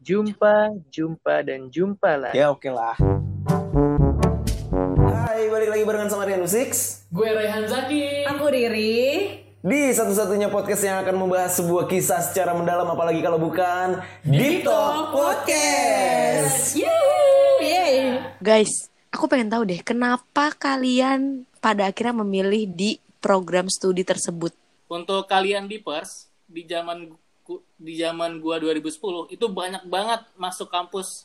Jumpa, jumpa, dan jumpa lah. Ya oke lah. Hai, balik lagi barengan sama Rian Six Gue Raihan Zaki. Aku Riri. di satu-satunya podcast yang akan membahas sebuah kisah secara mendalam apalagi kalau bukan Deep Talk Podcast. Yeay. Guys, aku pengen tahu deh, kenapa kalian pada akhirnya memilih di program studi tersebut? Untuk kalian Deepers di zaman di zaman gua 2010 itu banyak banget masuk kampus.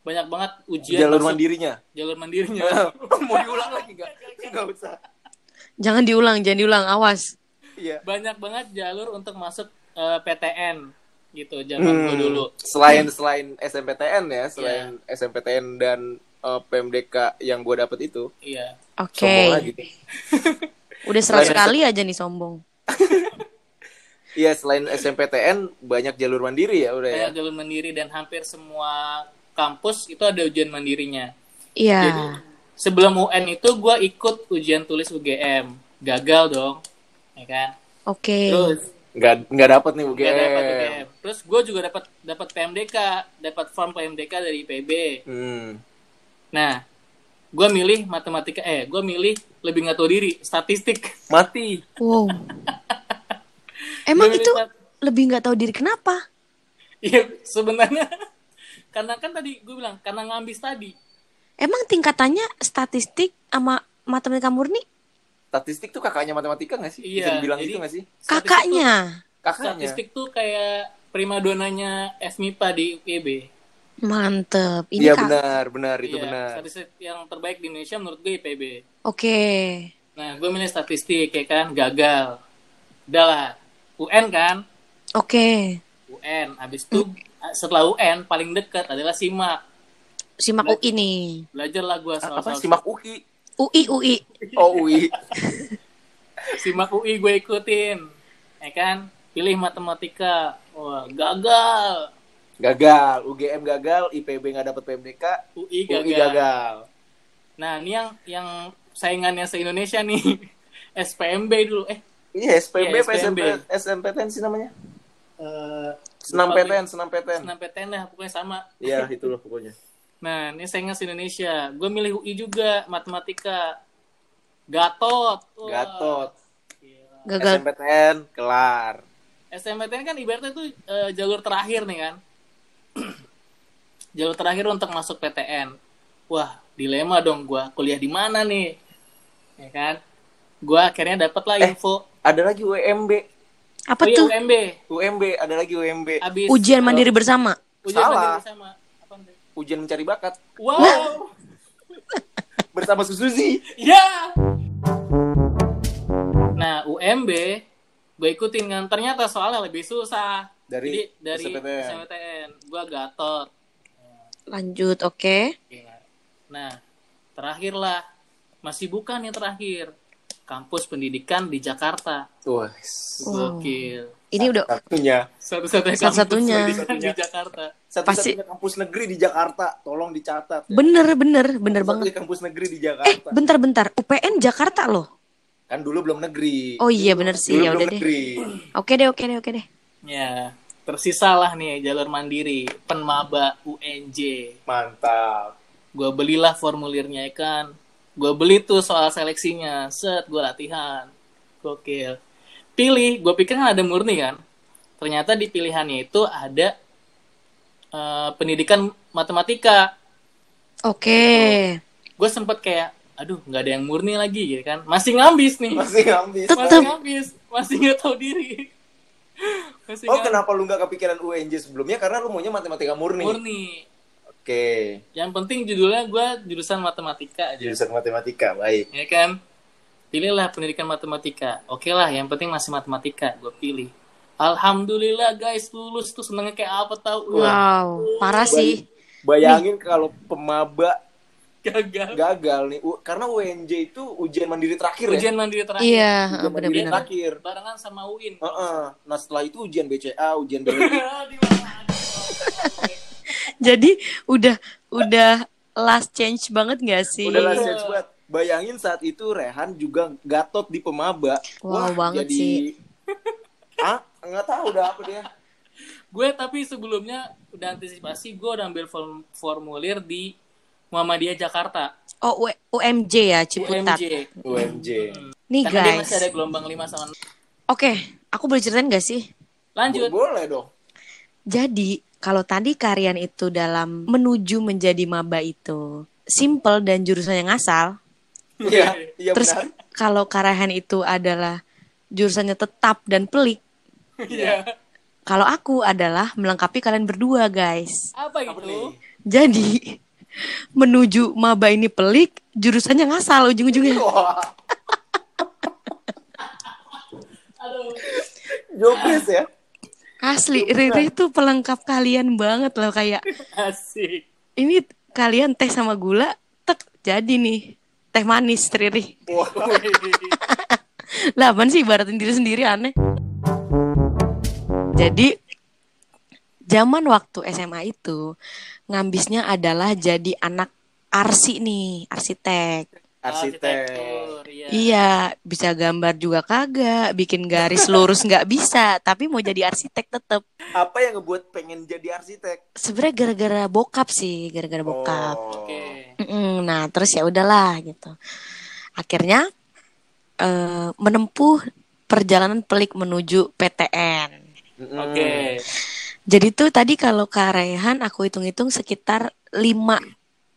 Banyak banget ujian Jalur masuk mandirinya. jalur mandirinya. Mau diulang lagi nggak? Nggak usah. Jangan diulang, jangan diulang, awas. Iya. banyak banget jalur untuk masuk eh, PTN gitu zaman gua dulu. Selain selain SMPTN ya, selain SMPTN dan eh, PMDK yang gue dapet itu, Iya. Oke. sombong lagi. Udah seratus kali aja nih sombong. Iya, selain SMPTN banyak jalur mandiri ya udah ya. Banyak jalur mandiri dan hampir semua kampus itu ada ujian mandirinya. Iya. Sebelum UN itu gua ikut ujian tulis UGM. Gagal dong. Ya kan? Oke. Terus Nggak nggak dapet nih UGM. Gak dapat UGM. Terus gue juga dapat dapat PMDK, dapat form PMDK dari IPB. Hmm. Nah, gue milih matematika, eh, gue milih lebih nggak tahu diri, statistik. Mati. Wow. Emang itu lebih nggak tahu diri kenapa? Iya, sebenarnya karena kan tadi gue bilang karena ngambil tadi. Emang tingkatannya statistik sama matematika murni? Statistik tuh kakaknya matematika nggak sih? Iya, Bisa dibilang jadi- gitu nggak sih? Kakaknya. Kakaknya. Statistik tuh kayak primadonanya FMIPA di UIB. Mantep. Ini Iya kak. benar, benar itu Iya, benar. Statistik yang terbaik di Indonesia menurut gue IPB. Oke. Nah, gue milih statistik ya kan, gagal. Udah lah, UN kan, Oke. UN. Habis itu setelah UN paling dekat adalah SIMAK. Simak UI nih. Belajarlah Apa soal-soal simak UI? UI UI. Oh UI. SIMAK UI gue ikutin. Ya kan? Pilih matematika. Wah, gagal. Gagal, UGM gagal, IPB nggak dapet PMDK, UI gagal. UI gagal. Nah, ini yang yang saingannya se-Indonesia nih. SPMB dulu. Eh, Iya, SPB, apa SMP, SPMB. SMPTN sih namanya? eh, Senam gue. PTN, senam PTN. Senam PTN lah, pokoknya sama. Iya, itu loh pokoknya. Nah, ini saingan se-Indonesia. Gue milih UI juga, matematika. Gatot. Wah, Gatot. Gagal. SMPTN, kelar. SMPTN kan ibaratnya tuh eh, jalur terakhir nih kan. jalur terakhir untuk masuk PTN. Wah, dilema dong gua kuliah di mana nih? Ya kan? Gua akhirnya dapet lah Eh. info. Ada lagi UMB, Apa oh iya, tuh? UMB. UMB, ada lagi UMB. Abis Ujian eh, mandiri bersama. ujian Salah. mandiri bersama. Tuh? Ujian mencari bakat Wow. bersama Suzuzi. Ya. Nah, UMB gue ikutin kan ternyata soalnya lebih susah. Dari Jadi dari SMPTN. SMPTN, gua gatot. Lanjut, oke. Gila. Nah, terakhir lah. Masih bukan yang terakhir. Kampus pendidikan di Jakarta. Wah, Wow. Gokil. Ini udah satunya. Satu-satunya kampus pendidikan di Jakarta. Satu-satunya kampus negeri di Jakarta. Tolong dicatat. ya. bener bener bener Satu-satunya banget. kampus negeri di Eh, Jakarta. bentar-bentar. UPN Jakarta loh. Kan dulu belum negeri. Oh iya bener sih. Dulu Ya belum udah deh. negeri. Oke deh, oke deh, oke deh. Ya, tersisalah nih jalur mandiri, penmaba UNJ. Mantap. Gue belilah formulirnya ya kan. Gue beli tuh soal seleksinya. Set, gue latihan. Gokil. Pilih, gue pikir kan ada murni kan. Ternyata di pilihannya itu ada eh, pendidikan matematika. Oke. Gue sempet kayak, aduh nggak ada yang murni lagi gitu kan. Masih ngambis nih. Masih habis. Tetep. Masih ngambis. Masih nggak tahu diri. Masih Oh, ngambis. kenapa lu nggak kepikiran UNJ sebelumnya? Karena lu maunya matematika murni. Murni. Oke. Yang penting judulnya gue jurusan matematika aja. Jurusan matematika, baik. ya kan pilihlah pendidikan matematika oke lah yang penting masih matematika gue pilih alhamdulillah guys lulus tuh senengnya kayak apa tau Wah, Wow, parah sih. Bayangin kalau pemaba gagal gagal nih, U- karena UNJ itu ujian mandiri terakhir ya. ujian mandiri terakhir Iya, Ujian mandiri bener-bener. terakhir. barengan sama UIN Heeh. Nah setelah itu ujian BCA, ujian BLI. Jadi udah udah last change banget gak sih? Udah lah stage banget. Bayangin saat itu Rehan juga gatot di pemaba. Wow, banget jadi... sih. Ah, nggak tahu udah apa dia. gue tapi sebelumnya udah antisipasi gue udah ambil form- formulir di Muhammadiyah Jakarta Oh, U- UMJ ya, Ciputat. UMJ UMJ. Nih karena dia guys. masih ada gelombang 5 sama Oke, aku boleh ceritain gak sih? lanjut Boleh dong. Jadi, kalau tadi kalian itu dalam menuju menjadi maba itu simple dan jurusannya ngasal, Iya, iya terus benar. kalau Karahan itu adalah jurusannya tetap dan pelik, Iya. kalau aku adalah melengkapi kalian berdua, guys. apa gitu nih? Jadi, menuju maba ini pelik, jurusannya ngasal ujung-ujungnya. Aduh jokes ya. Asli, Riri itu pelengkap kalian banget loh kayak asik ini kalian teh sama gula, tek jadi nih teh manis Riri. Lah apaan sih ibaratin diri sendiri aneh. Jadi zaman waktu SMA itu ngambisnya adalah jadi anak arsi nih, arsitek. Arsitek. Arsitektur, iya. Iya, bisa gambar juga kagak, bikin garis lurus nggak bisa, tapi mau jadi arsitek tetep. Apa yang ngebuat pengen jadi arsitek? Sebenarnya gara-gara bokap sih, gara-gara bokap. Oh. oke Mm-mm, Nah, terus ya udahlah gitu. Akhirnya eh, menempuh perjalanan pelik menuju PTN. Oke Jadi tuh tadi kalau Kak Rehan aku hitung-hitung sekitar 5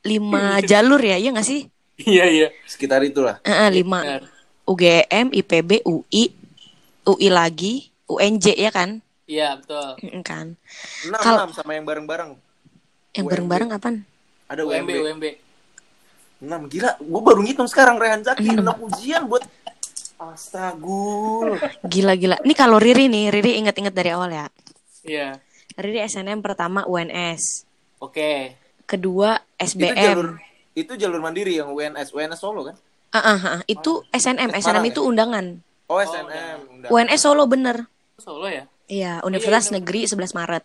lima jalur ya, iya nggak sih? Iya iya Sekitar itulah. Eh, lima. Benar. UGM, IPB, UI, UI lagi, UNJ ya kan? iya betul Mm, kan. Enam, Kalau- enam sama yang bareng-bareng. Yang bareng-bareng apaan? Ada UMB UMB. UMB Enam gila, gue baru ngitung sekarang Rehan Zaki enam ujian buat Astagul. Gila-gila. Ini kalau Riri nih, Riri inget-inget dari awal ya. iya Riri SNM pertama UNS, oke kedua Itu SBM. jalur itu jalur mandiri yang UNS, UNS Solo kan? Ah, ah, ah. itu SNM, Eh, SNM Semarang itu undangan. Oh, Oh, SNM. Udah. UNS Solo bener. Solo ya Iya, Universitas iya. Negeri 11 Maret.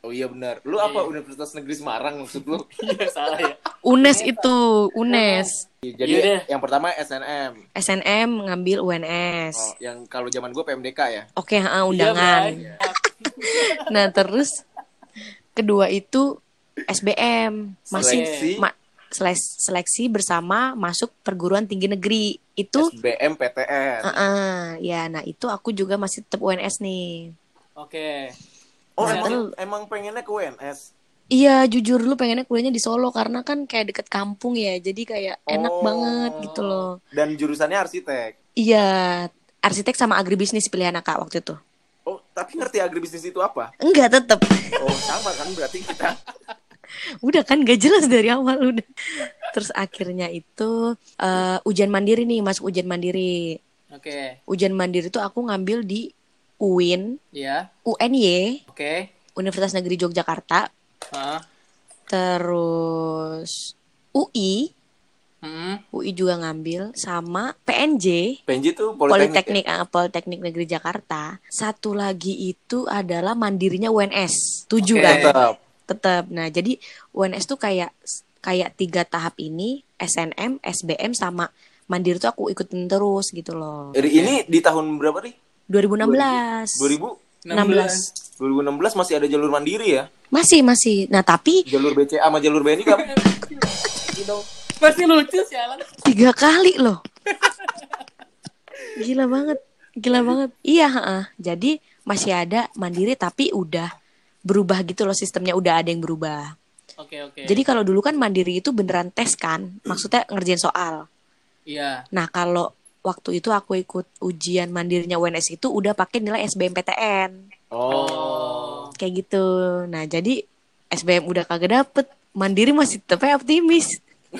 Oh iya benar. Lu apa Universitas Negeri Semarang maksud lu? iya salah ya UNES itu, UNES. Jadi Iya yang pertama SNM. SNM ngambil UNS. Oh, yang kalau zaman gue PMDK ya. Oke, ah, undangan. Iya, nah, terus kedua itu SBM, masih ma- seleksi bersama masuk perguruan tinggi negeri. Itu SBM PTN. ah, ah, ya, nah itu aku juga masih tetap UNS nih. oke Oh, Nah, emang, terus- emang pengennya ke UNS. Iya, jujur dulu pengennya kuliahnya di Solo karena kan kayak deket kampung ya, jadi kayak enak Oh. banget gitu loh. Dan jurusannya arsitek. Iya, arsitek sama agribisnis pilihan kak waktu itu. Oh, tapi ngerti agribisnis itu apa? Enggak tetep. Oh, sama kan berarti kita. Udah kan gak jelas dari awal udah. Terus akhirnya itu eh, ujian mandiri nih, masuk ujian mandiri. oke Ujian mandiri itu aku ngambil di UIN, iya UNY, oke Universitas Negeri Yogyakarta, Hah? terus UI, Hmm. UI juga ngambil sama PNJ, PNJ tuh politeknik. Politeknik, ah, Politeknik Negeri Jakarta. Satu lagi itu adalah mandirinya UNS, tujuh Oke. kan? Tetap. Tetap. Nah, jadi UNS tuh kayak kayak tiga tahap ini, SNM, SBM sama mandiri tuh aku ikutin terus gitu loh. Ini di tahun berapa nih? 2016. 2000 16. 2016 masih ada jalur mandiri ya? Masih, masih. Nah, tapi Jalur BCA sama jalur BNI kan? Pasti lucu sih Alan. tiga kali loh. Gila banget. Gila banget. Iya, heeh. Jadi masih ada mandiri tapi udah berubah gitu loh sistemnya udah ada yang berubah. Oke oke. Jadi kalau dulu kan mandiri itu beneran tes kan, maksudnya ngerjain soal. Iya. Nah kalau waktu itu aku ikut ujian mandirinya UNS itu udah pakai nilai SBMPTN Oh. kayak gitu. Nah jadi SBM udah kagak dapet, mandiri masih tetap optimis.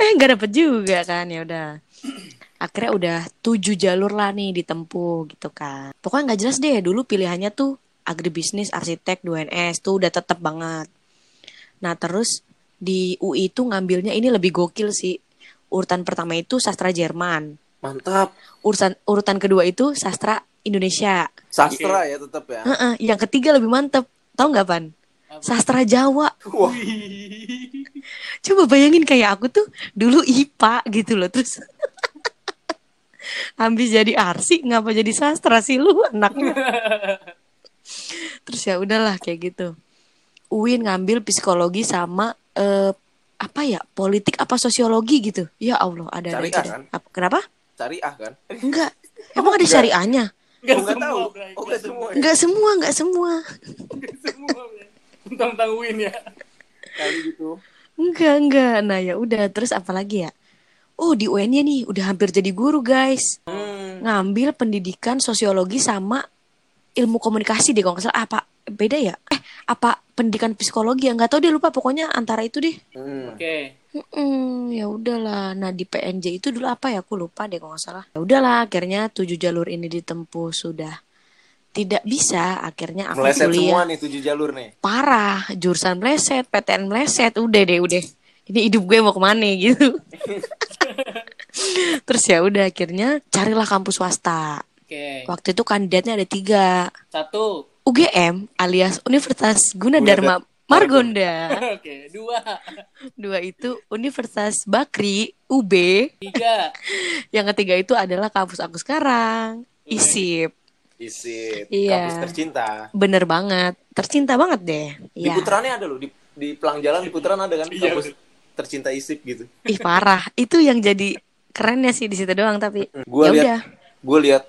eh nggak dapet juga kan ya udah. Akhirnya udah tujuh jalur lah nih ditempuh gitu kan. Pokoknya nggak jelas deh dulu pilihannya tuh agribisnis, arsitek, 2NS tuh udah tetep banget. Nah terus di UI itu ngambilnya ini lebih gokil sih. Urutan pertama itu sastra Jerman. Mantap. Urutan urutan kedua itu sastra Indonesia. Sastra ya tetap ya. Heeh, yang ketiga lebih mantep. Tahu nggak pan? Sastra Jawa. Wah, Coba bayangin kayak aku tuh dulu IPA gitu loh terus. Habis jadi arsi ngapa jadi sastra sih lu anaknya. Terus ya udahlah kayak gitu. Uin ngambil psikologi sama eh, apa ya politik apa sosiologi gitu. Ya Allah ada ada Syariah, deh. kan? Apa- Kenapa? Syariah kan? Enggak. Emang ada syariahnya? Nggak Oh, nggak semua, tahu. Bray. Oh, nggak semua. ya? Enggak semua, enggak semua. Nggak semua, Bray. Tentang Win ya. Kali gitu. Enggak, enggak. Nah, ya udah terus apa lagi ya? Oh, di UN-nya nih udah hampir jadi guru, guys. Hmm. Ngambil pendidikan sosiologi sama ilmu komunikasi deh kalau nggak salah apa beda ya? Eh, apa pendidikan psikologi ya? Nggak tahu deh lupa pokoknya antara itu deh. Hmm. Oke. Mm, ya udahlah. Nah di PNJ itu dulu apa ya? Aku lupa deh kalau nggak salah. Ya udahlah. Akhirnya tujuh jalur ini ditempuh sudah tidak bisa. Akhirnya aku Meleset kuliah semua nih tujuh jalur nih. parah. Jurusan meleset, PTN meleset. Udah deh, udah. Ini hidup gue mau ke mana gitu. Terus ya udah akhirnya carilah kampus swasta. Oke. Waktu itu kandidatnya ada tiga. Satu. UGM alias Universitas Gunadarma Margonda. Oke. Dua. Dua itu Universitas Bakri UB. Tiga. Yang ketiga itu adalah kampus aku sekarang. ISIP. Isi Iya. kampus tercinta. Bener banget. Tercinta banget deh. Di Iya. puterannya ada loh di di pelang jalan di putaran ada kan Iya, kampus tercinta isip gitu. Ih parah. Itu yang jadi kerennya sih di situ doang tapi. Gua ya lihat gue lihat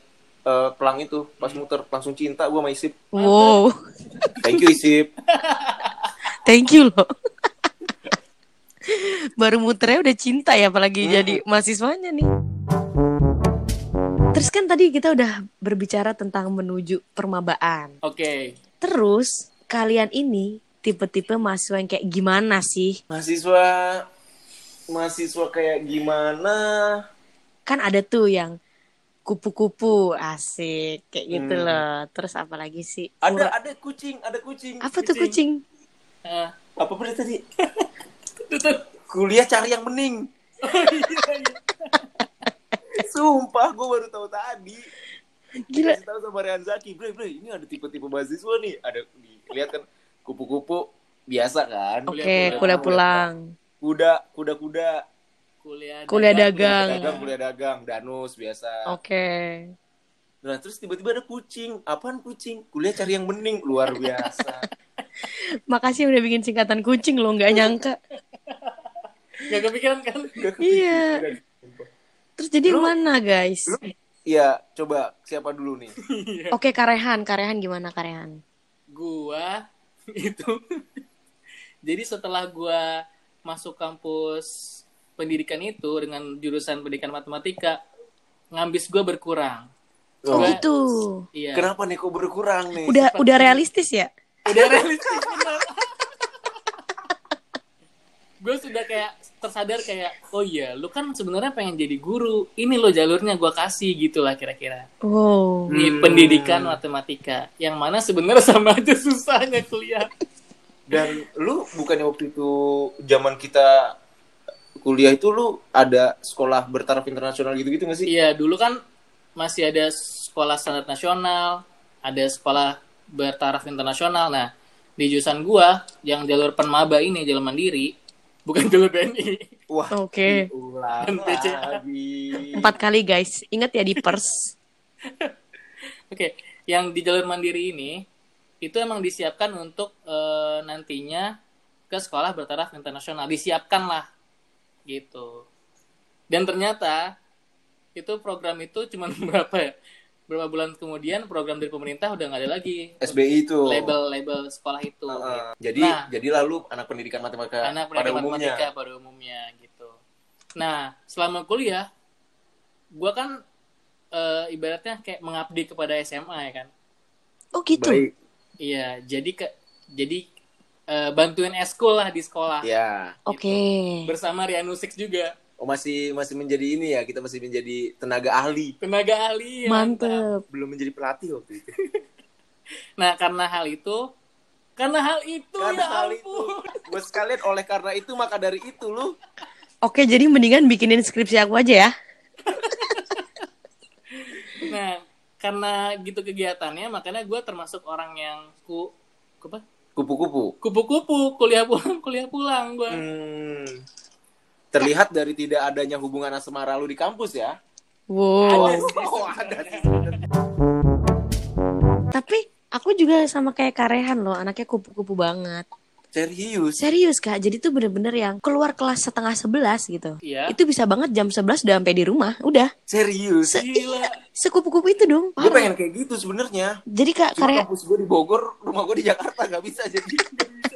eh, pelang itu pas muter langsung cinta gue sama isip. Wow. Thank you isip. Thank you loh. Baru muternya udah cinta ya apalagi jadi mahasiswanya nih. Terus kan tadi kita udah berbicara tentang menuju permabaan. Oke. Terus kalian ini tipe-tipe mahasiswa yang kayak gimana sih? Mahasiswa mahasiswa kayak gimana? Kan ada tuh yang kupu-kupu asik kayak gitu Hmm. loh. Terus apa lagi sih? Ada Ura- ada kucing, ada kucing. apa tuh kucing? Eh, Apa pada tadi? Kuliah cari yang bening. Sumpah gue baru tahu tadi. Gila. Kasih tahu sama Rehan Zaki, bre bre ini ada tipe-tipe mahasiswa nih. Ada lihat kan kupu-kupu biasa kan. Oke, kuliah pulang. Kuda, kuda-kuda, Kuliah. Kuliah dagang. dagang. dagang, kuliah dagang, danus biasa. Oke. Nah, terus tiba-tiba ada kucing. Apaan kucing? Kuliah cari yang bening, luar biasa. Makasih udah bikin singkatan kucing lo nggak nyangka. Gak kepikiran kan? Iya. Terus jadi Lu- mana guys? Iya, coba siapa dulu nih? Oke Karehan, Karehan gimana Karehan? gua itu jadi setelah gua masuk kampus pendidikan itu dengan jurusan pendidikan matematika ngambis gua berkurang Oh Gua- gitu. iya Kenapa nih kok berkurang nih? Udah udah realistis ya? udah realistis gue sudah kayak tersadar kayak oh iya lu kan sebenarnya pengen jadi guru ini lo jalurnya gua kasih gitulah kira-kira Wow. di Hmm. pendidikan matematika yang mana sebenarnya sama aja susahnya kuliah Dan lu bukannya waktu itu zaman kita kuliah itu lu ada sekolah bertaraf internasional gitu-gitu gak sih? Iya, dulu kan masih ada sekolah standar nasional, ada sekolah bertaraf internasional. Nah, di jurusan gua yang jalur penmaba ini jalur mandiri, bukan jalur BNI. Wah, Oke. lagi. Empat kali guys. Ingat ya di pers. Oke, yang di jalur mandiri ini itu emang disiapkan untuk eh, nantinya ke sekolah bertaraf internasional, disiapkan lah gitu. Dan ternyata itu program itu cuma berapa ya? Berapa bulan kemudian program dari pemerintah udah nggak ada lagi SBI itu. label-label sekolah itu. Heeh. jadi Nah. jadi lalu anak pendidikan matematika anak pada pendidikan umumnya. matematika pada umumnya gitu. Nah, selama kuliah, gua kan eh, ibaratnya kayak mengabdi kepada SMA ya kan. Oh gitu. Baik. Iya, jadi ke jadi eh, bantuin eskul lah di sekolah Ya. Oke. bersama Rianu Six juga Oh masih masih menjadi ini ya, kita masih menjadi tenaga ahli. tenaga ahli. ya, Mantep. Belum menjadi pelatih waktu itu. Nah, karena hal itu, karena hal itu Karena ya hal ampun. itu. Buat sekalian oleh karena itu maka dari itu lu Oke jadi mendingan bikinin skripsi aku aja ya. Nah, karena gitu kegiatannya, makanya gue termasuk orang yang ku, ku apa? Kupu-kupu. Kupu-kupu, kuliah pulang, kuliah pulang gue. Hmm. Terlihat dari tidak adanya hubungan asmara lu di kampus ya. Wow. Oh, ada sih sebenarnya. Tapi aku juga sama kayak Karehan loh, anaknya kupu-kupu banget. Serius. Serius kak, jadi tuh bener-bener yang keluar kelas setengah sebelas gitu. Iya. Itu bisa banget jam 11 udah sampai di rumah, udah. Serius. Se- Gila. Sekupu-kupu itu dong. Gue pengen kayak gitu sebenarnya. Jadi kak Cuma Karehan kampus gue di Bogor, rumah gue di Jakarta nggak bisa jadi.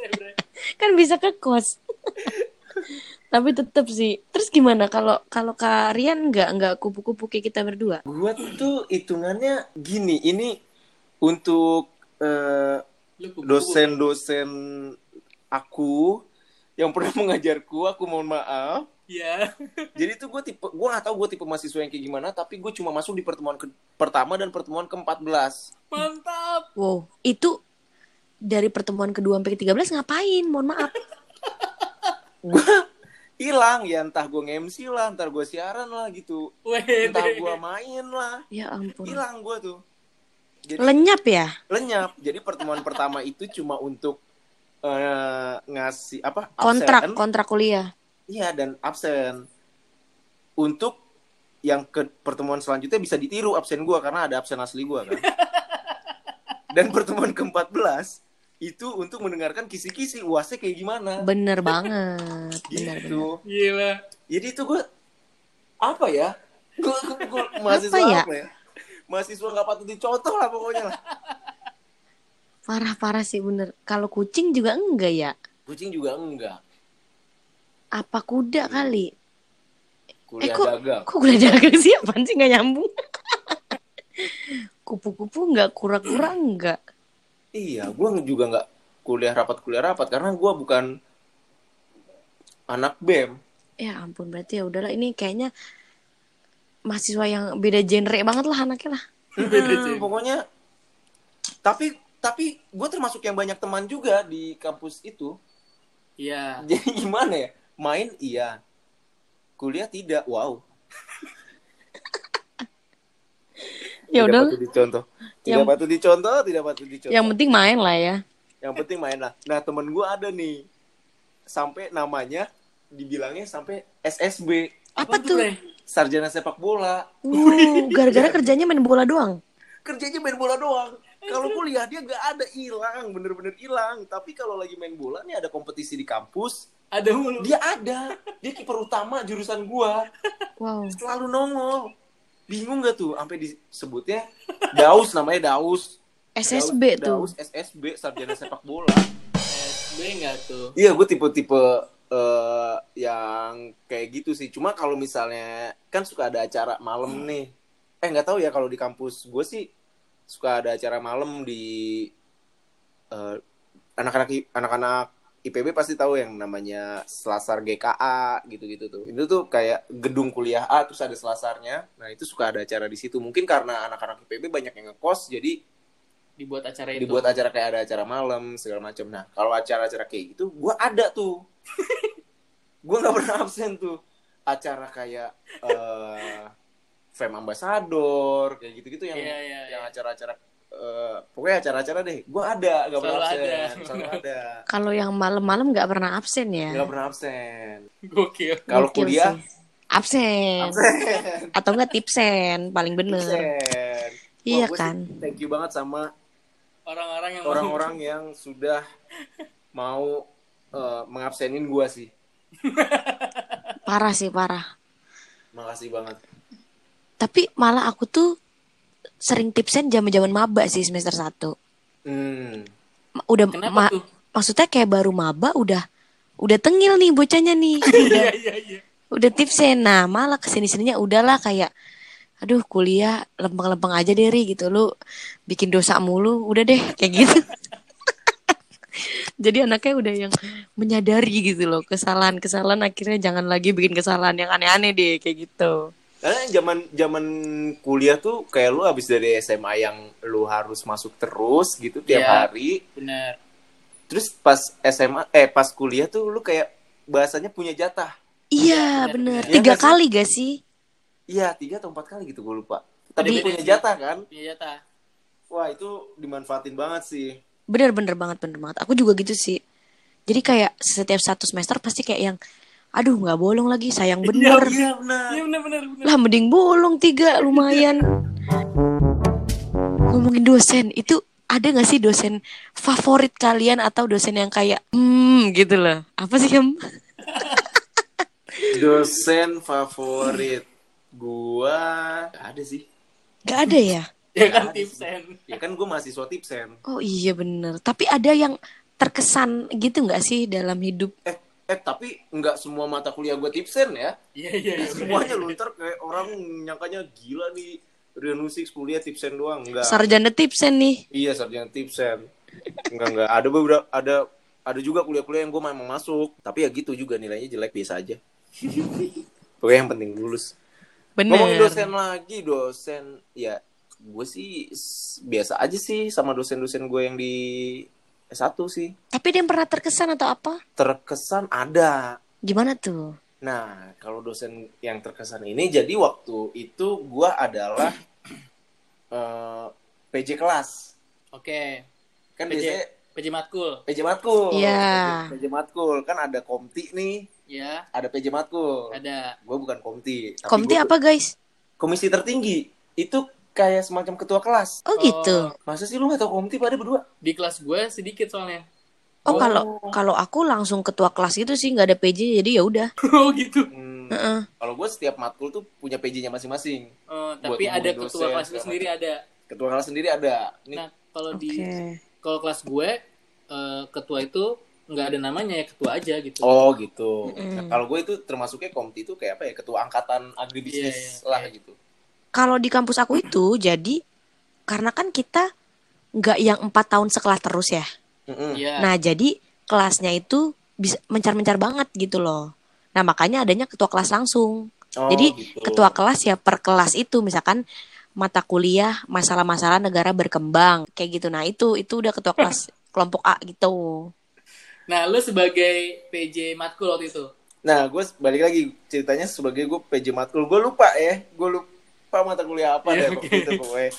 kan bisa ke kos. Tapi tetep sih. Terus gimana kalau kalau kalian nggak nggak kupu-kupu kayak kita berdua? Gue tuh hitungannya gini, ini untuk eh, kupu-kupu. dosen-dosen aku yang pernah mengajarku, aku mohon maaf. Iya. Jadi tuh gue tipe, gue gak tahu gue tipe mahasiswa yang kayak gimana, tapi gue cuma masuk di pertemuan ke, pertama dan pertemuan ke-14. Mantap. Wow, itu dari pertemuan kedua sampai ke 13 ngapain? Mohon maaf. Gue hilang ya, entah gue nge-MC lah, entar gue siaran lah gitu. Wede. Entah gue main lah, Ya ampun. hilang gue tuh. Jadi Lenyap ya? lenyap. Jadi pertemuan pertama itu cuma untuk eh, ngasih apa? Kontrak, absen. kontrak kuliah. Iya dan absen. Untuk yang ke pertemuan selanjutnya bisa ditiru absen gua karena ada absen asli gua kan. dan pertemuan ke-14 itu untuk mendengarkan kisi-kisi uasnya kayak gimana. Bener banget. Bener, bener. gitu. Gila. Jadi itu gua apa ya? Gua, gua, gua mahasiswa Apa ya? apa ya? Mahasiswa nggak patut dicontoh lah pokoknya lah. Parah-parah sih bener. Kalau kucing juga enggak ya? Kucing juga enggak. Apa kuda kali? Kuliah Eh, kok- dagang. Kok kuda dagang sih? Apaan sih nggak nyambung? Kupu-kupu enggak, kura-kura enggak. Iya, gua juga nggak kuliah rapat kuliah rapat karena gua bukan anak BEM. Ya ampun, berarti ya udahlah ini kayaknya mahasiswa yang beda genre banget lah anaknya lah. Hmm, pokoknya tapi tapi gue termasuk yang banyak teman juga di kampus itu. Iya. jadi gimana ya? Main iya. Kuliah tidak wow. Ya tidak udah, patut dicontoh. Tidak Yang- patut dicontoh tidak patut dicontoh. Yang penting main lah ya. yang penting main lah. Nah temen gue ada nih. Sampai namanya dibilangnya sampai SSB Apa tuh? Bre? sarjana sepak bola. Uh, gara-gara kerjanya main bola doang. kerjanya main bola doang kalau kuliah dia gak ada hilang bener-bener hilang. Tapi kalau lagi main bola nih ada kompetisi di kampus. Ada mulu. dia ada. Dia kiper utama jurusan gua. Wow. selalu nongol. Bingung gak tuh? Sampai disebutnya Daus namanya Daus. SSB tuh. Daus SSB sarjana sepak bola. SB enggak tuh? iya gue tipe-tipe eh, yang kayak gitu sih. Cuma kalau misalnya kan suka ada acara malam nih. Eh nggak tahu ya kalau di kampus gue sih suka ada acara malam di eh, anak-anak anak-anak IPB pasti tahu yang namanya Selasar GKA gitu-gitu tuh. Itu tuh kayak gedung kuliah A terus ada selasarnya. Nah, itu suka ada acara di situ. Mungkin karena anak-anak IPB banyak yang ngekos jadi Dibuat acara itu. dibuat acara kayak ada acara malam segala macam. Nah, kalau acara-acara kayak gitu gua ada tuh. gua nggak pernah absen tuh. Acara kayak eh Fem Ambassador kayak gitu-gitu yang Iya, iya, yang iya. acara-acara eh, pokoknya acara-acara deh. Gua ada, nggak pernah Selalu absen. ada. Selalu ada. Kalau yang malam-malam nggak pernah absen ya. Nggak pernah absen. Gokil. Kalau kuliah sih. absen. absen. atau enggak tipsen paling bener. Wah, Iya gua sih kan. Thank you banget sama Orang-orang yang orang-orang yang sudah mau eh, mengabsenin gua sih. Parah sih parah. Makasih banget. Tapi malah aku tuh sering tipsen zaman-zaman maba sih semester 1. Hmm. Udah ma- tuh? maksudnya kayak baru maba udah udah tengil nih bocahnya nih. udah Iya, iya, iya. udah tipsen. Nah, malah ke sini sininya udahlah kayak aduh kuliah lempeng-lempeng aja deh Ri gitu lu bikin dosa mulu udah deh kayak gitu jadi anaknya udah yang menyadari gitu loh kesalahan-kesalahan akhirnya jangan lagi bikin kesalahan yang aneh-aneh deh kayak gitu Karena zaman zaman kuliah tuh kayak lu habis dari SMA yang lu harus masuk terus gitu tiap Iya. hari. Benar. Terus pas SMA eh pas kuliah tuh lu kayak bahasanya punya jatah. iya bener, bener bener. tiga Iya sih? kali gak sih Iya, tiga atau empat kali gitu gue lupa. Tapi Di- punya jatah kan? Iya, ta. Wah, itu dimanfaatin banget sih. bener bener banget bener banget aku juga gitu sih jadi kayak setiap satu semester pasti kayak yang aduh nggak bolong lagi sayang Iya, bener Iya benar. Iya benar-benar. benar. lah mending bolong tiga lumayan ngomongin dosen itu ada nggak sih dosen favorit kalian atau dosen yang kayak hmm gitu loh apa sih kamu Dosen favorit gua nggak ada sih. nggak ada ya Ya kan tipsen. Ya kan gua mahasiswa tipsen. oh iya bener tapi ada yang terkesan gitu nggak sih dalam hidup Eh eh tapi nggak semua mata kuliah gua tipsen ya. Iya iya iya. Semuanya lu ntar kayak orang nyangkanya gila nih. Rian Musik kuliah tipsen doang enggak. sarjana tipsen nih Iya sarjana tipsen. Enggak enggak ada beberapa ada ada juga kuliah-kuliah yang gue memang masuk tapi ya gitu juga nilainya jelek biasa aja. Pokoknya yang penting lulus. Bener dosen lagi dosen ya gue sih biasa aja sih sama dosen-dosen gue yang di S1 sih. tapi dia yang pernah terkesan atau apa Terkesan ada. gimana tuh Nah, kalau dosen yang terkesan ini jadi waktu itu gue adalah eh, PJ kelas. Oke. Kan PJ. biasanya PJ matkul. PJ matkul. Iya. PJ matkul kan ada komti nih, Ya, ada PJ matkul. ada. Gue bukan komti. tapi komti gua apa guys Komisi tertinggi. Itu kayak semacam ketua kelas. oh gitu Masa sih lu gak tau komti pada berdua? Di kelas gue sedikit soalnya. oh kalau kalau aku langsung ketua kelas gitu sih nggak ada PJ jadi ya udah oh gitu. Hmm, Heeh. Kalau gue setiap matkul tuh punya PJ-nya masing-masing. Oh, Buat tapi ada ketua dosen, kelas itu sendiri macam. ada. Ketua kelas sendiri ada. Nih, Nah, kalau oke di kalau kelas gue eh, ketua itu nggak ada namanya ya ketua aja gitu. Oh gitu. Mm-mm. Nah, kalau gue itu termasuknya komti itu kayak apa ya? Ketua angkatan agribisnis Iya, iya, lah iya. gitu. Kalau di kampus aku itu jadi karena kan kita nggak yang empat tahun sekelas terus ya Mm-mm. Iya. nah jadi kelasnya itu bisa mencar-mencar banget gitu loh nah makanya adanya ketua kelas langsung Oh, jadi gitu. ketua kelas ya per kelas itu misalkan mata kuliah masalah-masalah negara berkembang kayak gitu nah itu itu udah ketua kelas kelompok A gitu Nah, lu sebagai PJ matkul waktu itu. Nah, gue balik lagi ceritanya sebagai gue PJ matkul. Gue lupa ya, gue lupa mata kuliah apa Iya, deh waktu itu pokoknya.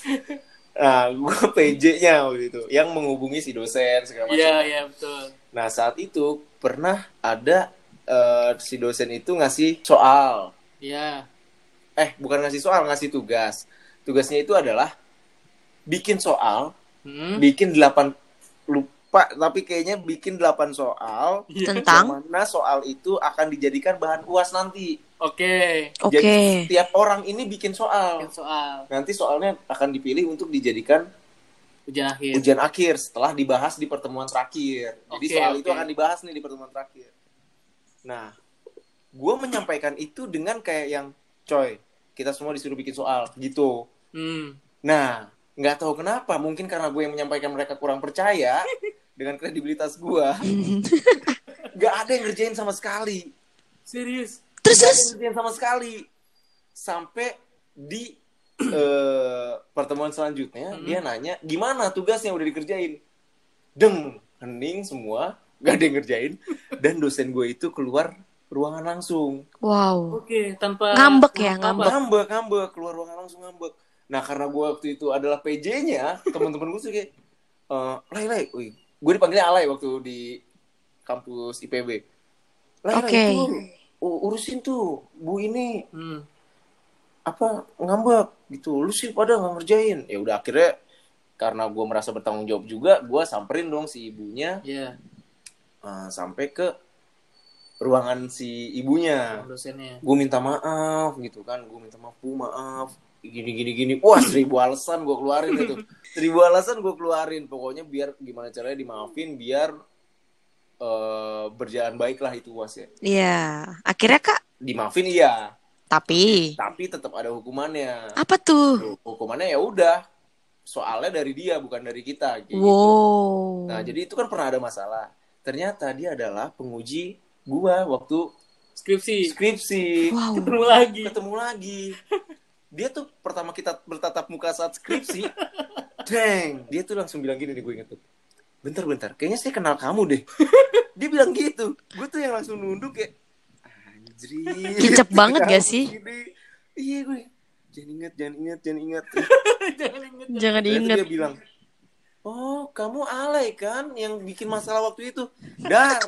Nah, gue PJ-nya waktu itu yang menghubungi si dosen segala macam. Iya, iya betul. Nah, saat itu pernah ada eh, si dosen itu ngasih soal. Iya. Eh, bukan ngasih soal, ngasih tugas. Tugasnya itu adalah bikin soal, Hmm. bikin delapan lupa tapi kayaknya bikin delapan soal Iya. tentang mana soal itu akan dijadikan bahan uas nanti. Oke. oke Jadi tiap orang ini bikin soal. Bikin soal Nanti soalnya akan dipilih untuk dijadikan ujian akhir. ujian akhir setelah dibahas di pertemuan terakhir. Jadi Oke, soal itu oke. akan dibahas nih di pertemuan terakhir. Nah, gue menyampaikan itu dengan kayak yang, coy, kita semua disuruh bikin soal gitu. Hmm. Nah, nggak tahu kenapa, mungkin karena gue yang menyampaikan mereka kurang percaya dengan kredibilitas gue, nggak ada yang ngerjain sama sekali. Serius. terus Nggak ada terus yang ngerjain sama sekali. Sampai di eh, pertemuan selanjutnya Hmm. dia nanya gimana tugasnya udah dikerjain. Deng, hening semua, gak ada yang ngerjain. Dan dosen gue itu keluar ruangan langsung. wow Oke, tanpa Ngambek ya, ngambek. Ngambek, ngambek, keluar ruangan langsung ngambek. Nah karena gue waktu itu adalah PJ-nya, teman-teman gue tuh kayak, eh Lay, Lay, wih, gue dipanggilnya Alay waktu di kampus IPB. Lay, Lay, Oke. tuh, u- urusin tuh, bu ini Hmm. apa ngambek gitu lu sih pada nggak ngerjain ya udah akhirnya karena gue merasa bertanggung jawab juga gue samperin dong si ibunya Iya, eh, sampai ke ruangan si ibunya dosennya. gue minta maaf gitu kan gue minta maaf bu maaf gini gini gini wah seribu alasan gue keluarin itu seribu alasan gue keluarin pokoknya biar gimana caranya dimaafin biar eh, berjalan baik lah itu was ya Iya, akhirnya kak. dimaafin iya Tapi tapi tetap ada hukumannya apa tuh? hukumannya ya udah soalnya dari dia bukan dari kita gitu. Wow. nah jadi itu kan pernah ada masalah ternyata dia adalah penguji gua waktu Skripsi. skripsi Wow. Ketemu lagi. ketemu lagi dia tuh pertama kita bertatap muka saat skripsi deng dia tuh langsung bilang gini nih gue inget tuh bentar bentar kayaknya saya kenal kamu deh dia bilang gitu gue tuh yang langsung nunduk kayak anjir Kicep banget gak sih? Gini. iya gue jangan ingat jangan ingat jangan ingat Jangan inget. Jangan diinget. dia bilang oh kamu alay kan yang bikin masalah waktu itu dar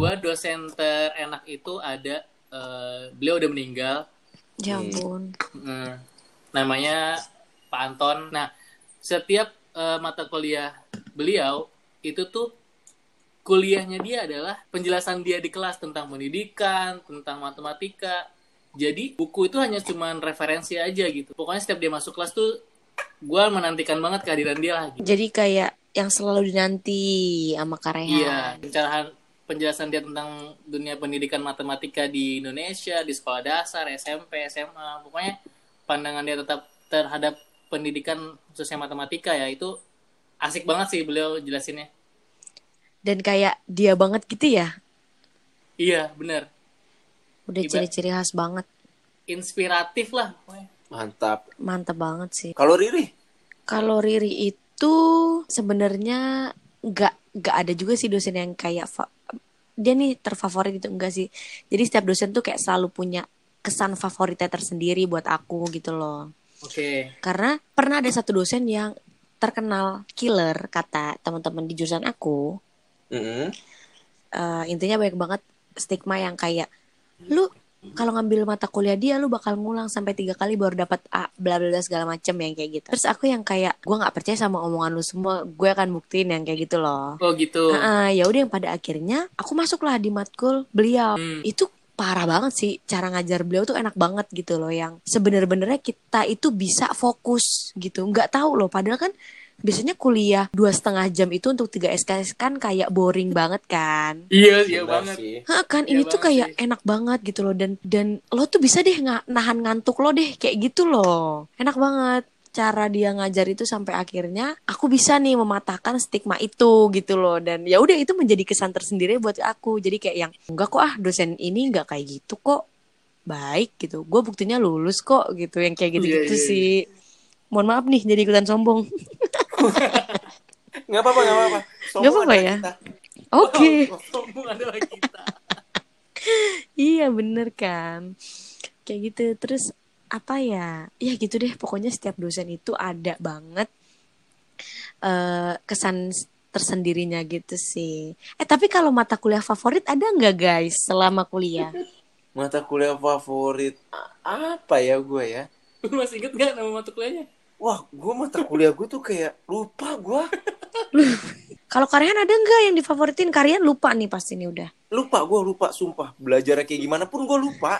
Gua dosen terenak itu ada eh, beliau udah meninggal. Ya ampun. Hmm, namanya Pak Anton. Nah, setiap eh, mata kuliah beliau itu tuh kuliahnya dia adalah penjelasan dia di kelas tentang pendidikan, tentang matematika. Jadi buku itu hanya cuman referensi aja gitu. Pokoknya setiap dia masuk kelas tuh gue menantikan banget kehadiran dia lah. Gitu. Jadi kayak yang selalu dinanti sama Karehan. Iya, pencerahan penjelasan dia tentang dunia pendidikan matematika di Indonesia, di sekolah dasar, SMP, SMA. Pokoknya pandangan dia tetap terhadap pendidikan khususnya matematika ya itu asik banget sih beliau jelasinnya. Dan kayak dia banget gitu ya. Iya, bener. Udah ciri-ciri khas banget. Inspiratif lah. pokoknya. Mantap. Mantep banget sih. Kalau Riri? Kalau Riri itu sebenarnya nggak nggak ada juga sih dosen yang kayak dia nih terfavorit itu enggak sih. Jadi setiap dosen tuh kayak selalu punya kesan favoritnya tersendiri buat aku gitu loh. Oke. Karena pernah ada satu dosen yang terkenal killer kata teman-teman di jurusan aku. Mm-mm. Eh, intinya banyak banget stigma yang kayak lu kalau ngambil mata kuliah dia lu bakal ngulang sampai tiga kali baru dapat A bla bla bla segala macem yang kayak gitu terus aku yang kayak gue nggak percaya sama omongan lu semua gue akan buktiin yang kayak gitu loh Oh gitu. Nah, ya udah yang pada akhirnya aku masuklah di matkul beliau Hmm. itu parah banget sih cara ngajar beliau tuh enak banget gitu loh yang sebener-benernya kita itu bisa fokus gitu nggak tahu loh padahal kan biasanya kuliah dua setengah jam itu untuk tiga SKS kan kayak boring banget kan? Iya, iya banget. sih. Hah, kan? Iya ini tuh kayak sih. enak banget gitu loh. Dan dan lo tuh bisa deh nga- nahan ngantuk lo deh kayak gitu loh. Enak banget. Cara dia ngajar itu sampai akhirnya aku bisa nih mematahkan stigma itu gitu loh. Dan ya udah itu menjadi kesan tersendiri buat aku. Jadi kayak yang enggak kok ah dosen ini enggak kayak gitu kok. Baik gitu. Gue buktinya lulus kok gitu. Yang kayak gitu gitu Iya, iya, sih. Mohon maaf nih jadi ikutan sombong Nggak apa-apa, nggak apa-apa. Nggak apa-apa ya? oke Oh, sombong adalah kita. Iya bener kan Kayak gitu Terus apa ya Ya gitu deh pokoknya setiap dosen itu ada banget eh Kesan tersendirinya gitu sih Eh tapi kalau mata kuliah favorit ada nggak guys selama kuliah? Mata kuliah favorit apa ya gue ya? Lu masih inget gak nama mata kuliahnya? Wah, gue mata kuliah gue tuh kayak lupa gue. Kalau kalian ada nggak yang difavoritin? Kalian lupa nih pasti nih udah Lupa, gue lupa, sumpah. Belajarnya kayak gimana pun gue lupa.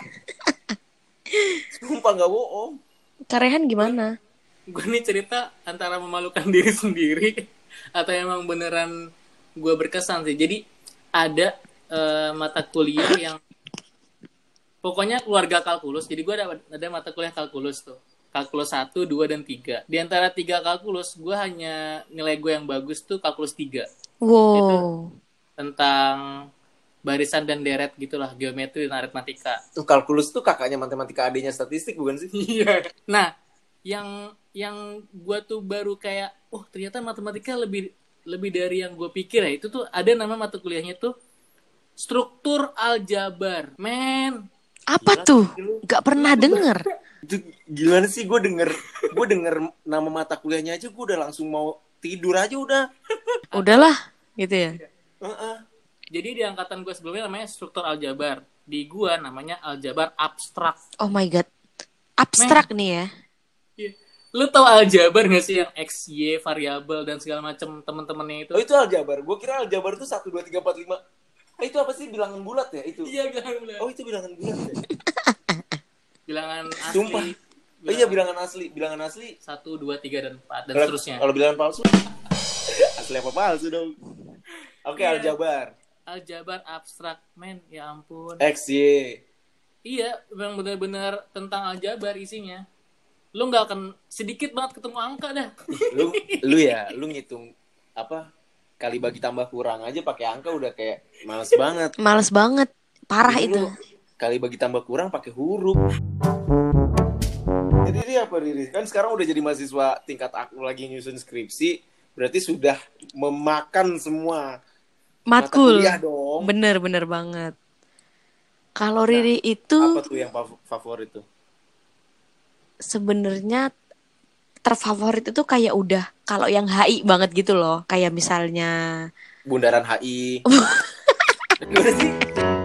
sumpah nggak bohong. Karehan gimana? Gue nih cerita antara memalukan diri sendiri atau emang beneran gue berkesan sih. Jadi ada eh, mata kuliah yang pokoknya keluarga kalkulus. Jadi gue ada ada mata kuliah kalkulus tuh. Kalkulus 1, 2, dan 3. Di antara tiga kalkulus, gue hanya nilai gue yang bagus tuh kalkulus 3. Wow Tentang barisan dan deret gitulah, geometri dan aritmatika. Tuh kalkulus tuh kakaknya matematika adanya statistik bukan sih? Iya. Nah, yang yang gua tuh baru kayak, oh ternyata matematika lebih lebih dari yang gue pikir ya. Itu tuh ada nama mata kuliahnya tuh struktur aljabar. Men, Apa Gila, tuh? Gak pernah denger Itu gimana sih gue denger gue denger nama mata kuliahnya aja gue udah langsung mau tidur aja udah. Udahlah gitu ya Heeh. jadi di angkatan gue sebelumnya namanya struktur aljabar. Di gua namanya aljabar abstrak. Oh my god Abstrak nih ya Iya. Lu tau aljabar gak sih yang x, y, variabel dan segala macam temen-temennya itu? Oh itu aljabar. Gue kira aljabar tuh satu dua tiga empat lima. Eh, itu apa sih bilangan bulat ya itu? Iya, bilangan Oh itu bilangan bulat ya? Bilangan asli. Sumpah. Oh iya bilangan asli, bilangan asli. satu, dua, tiga, dan empat dan Kalau- seterusnya. Kalau bilangan palsu, asli apa palsu dong? Oke Iya. aljabar. Aljabar abstrak, men, ya ampun. X Y. Iya, memang benar-benar tentang aljabar isinya. Lu nggak akan sedikit banget ketemu angka dah. Lu lu ya, lu ngitung apa? Kali bagi tambah kurang aja pakai angka udah kayak males banget. Males banget Parah Ini itu lu Kali bagi tambah kurang pakai huruf. Jadi Riri apa Riri? Kan sekarang udah jadi mahasiswa tingkat aku lagi nyusun skripsi, berarti sudah memakan semua mata Matkul kuliah dong. Bener-bener banget Kalau Riri itu Apa tuh yang fav- favorit tuh? sebenarnya terfavorit itu kayak udah kalau yang HI banget gitu loh kayak misalnya Bundaran HI. Gimana sih?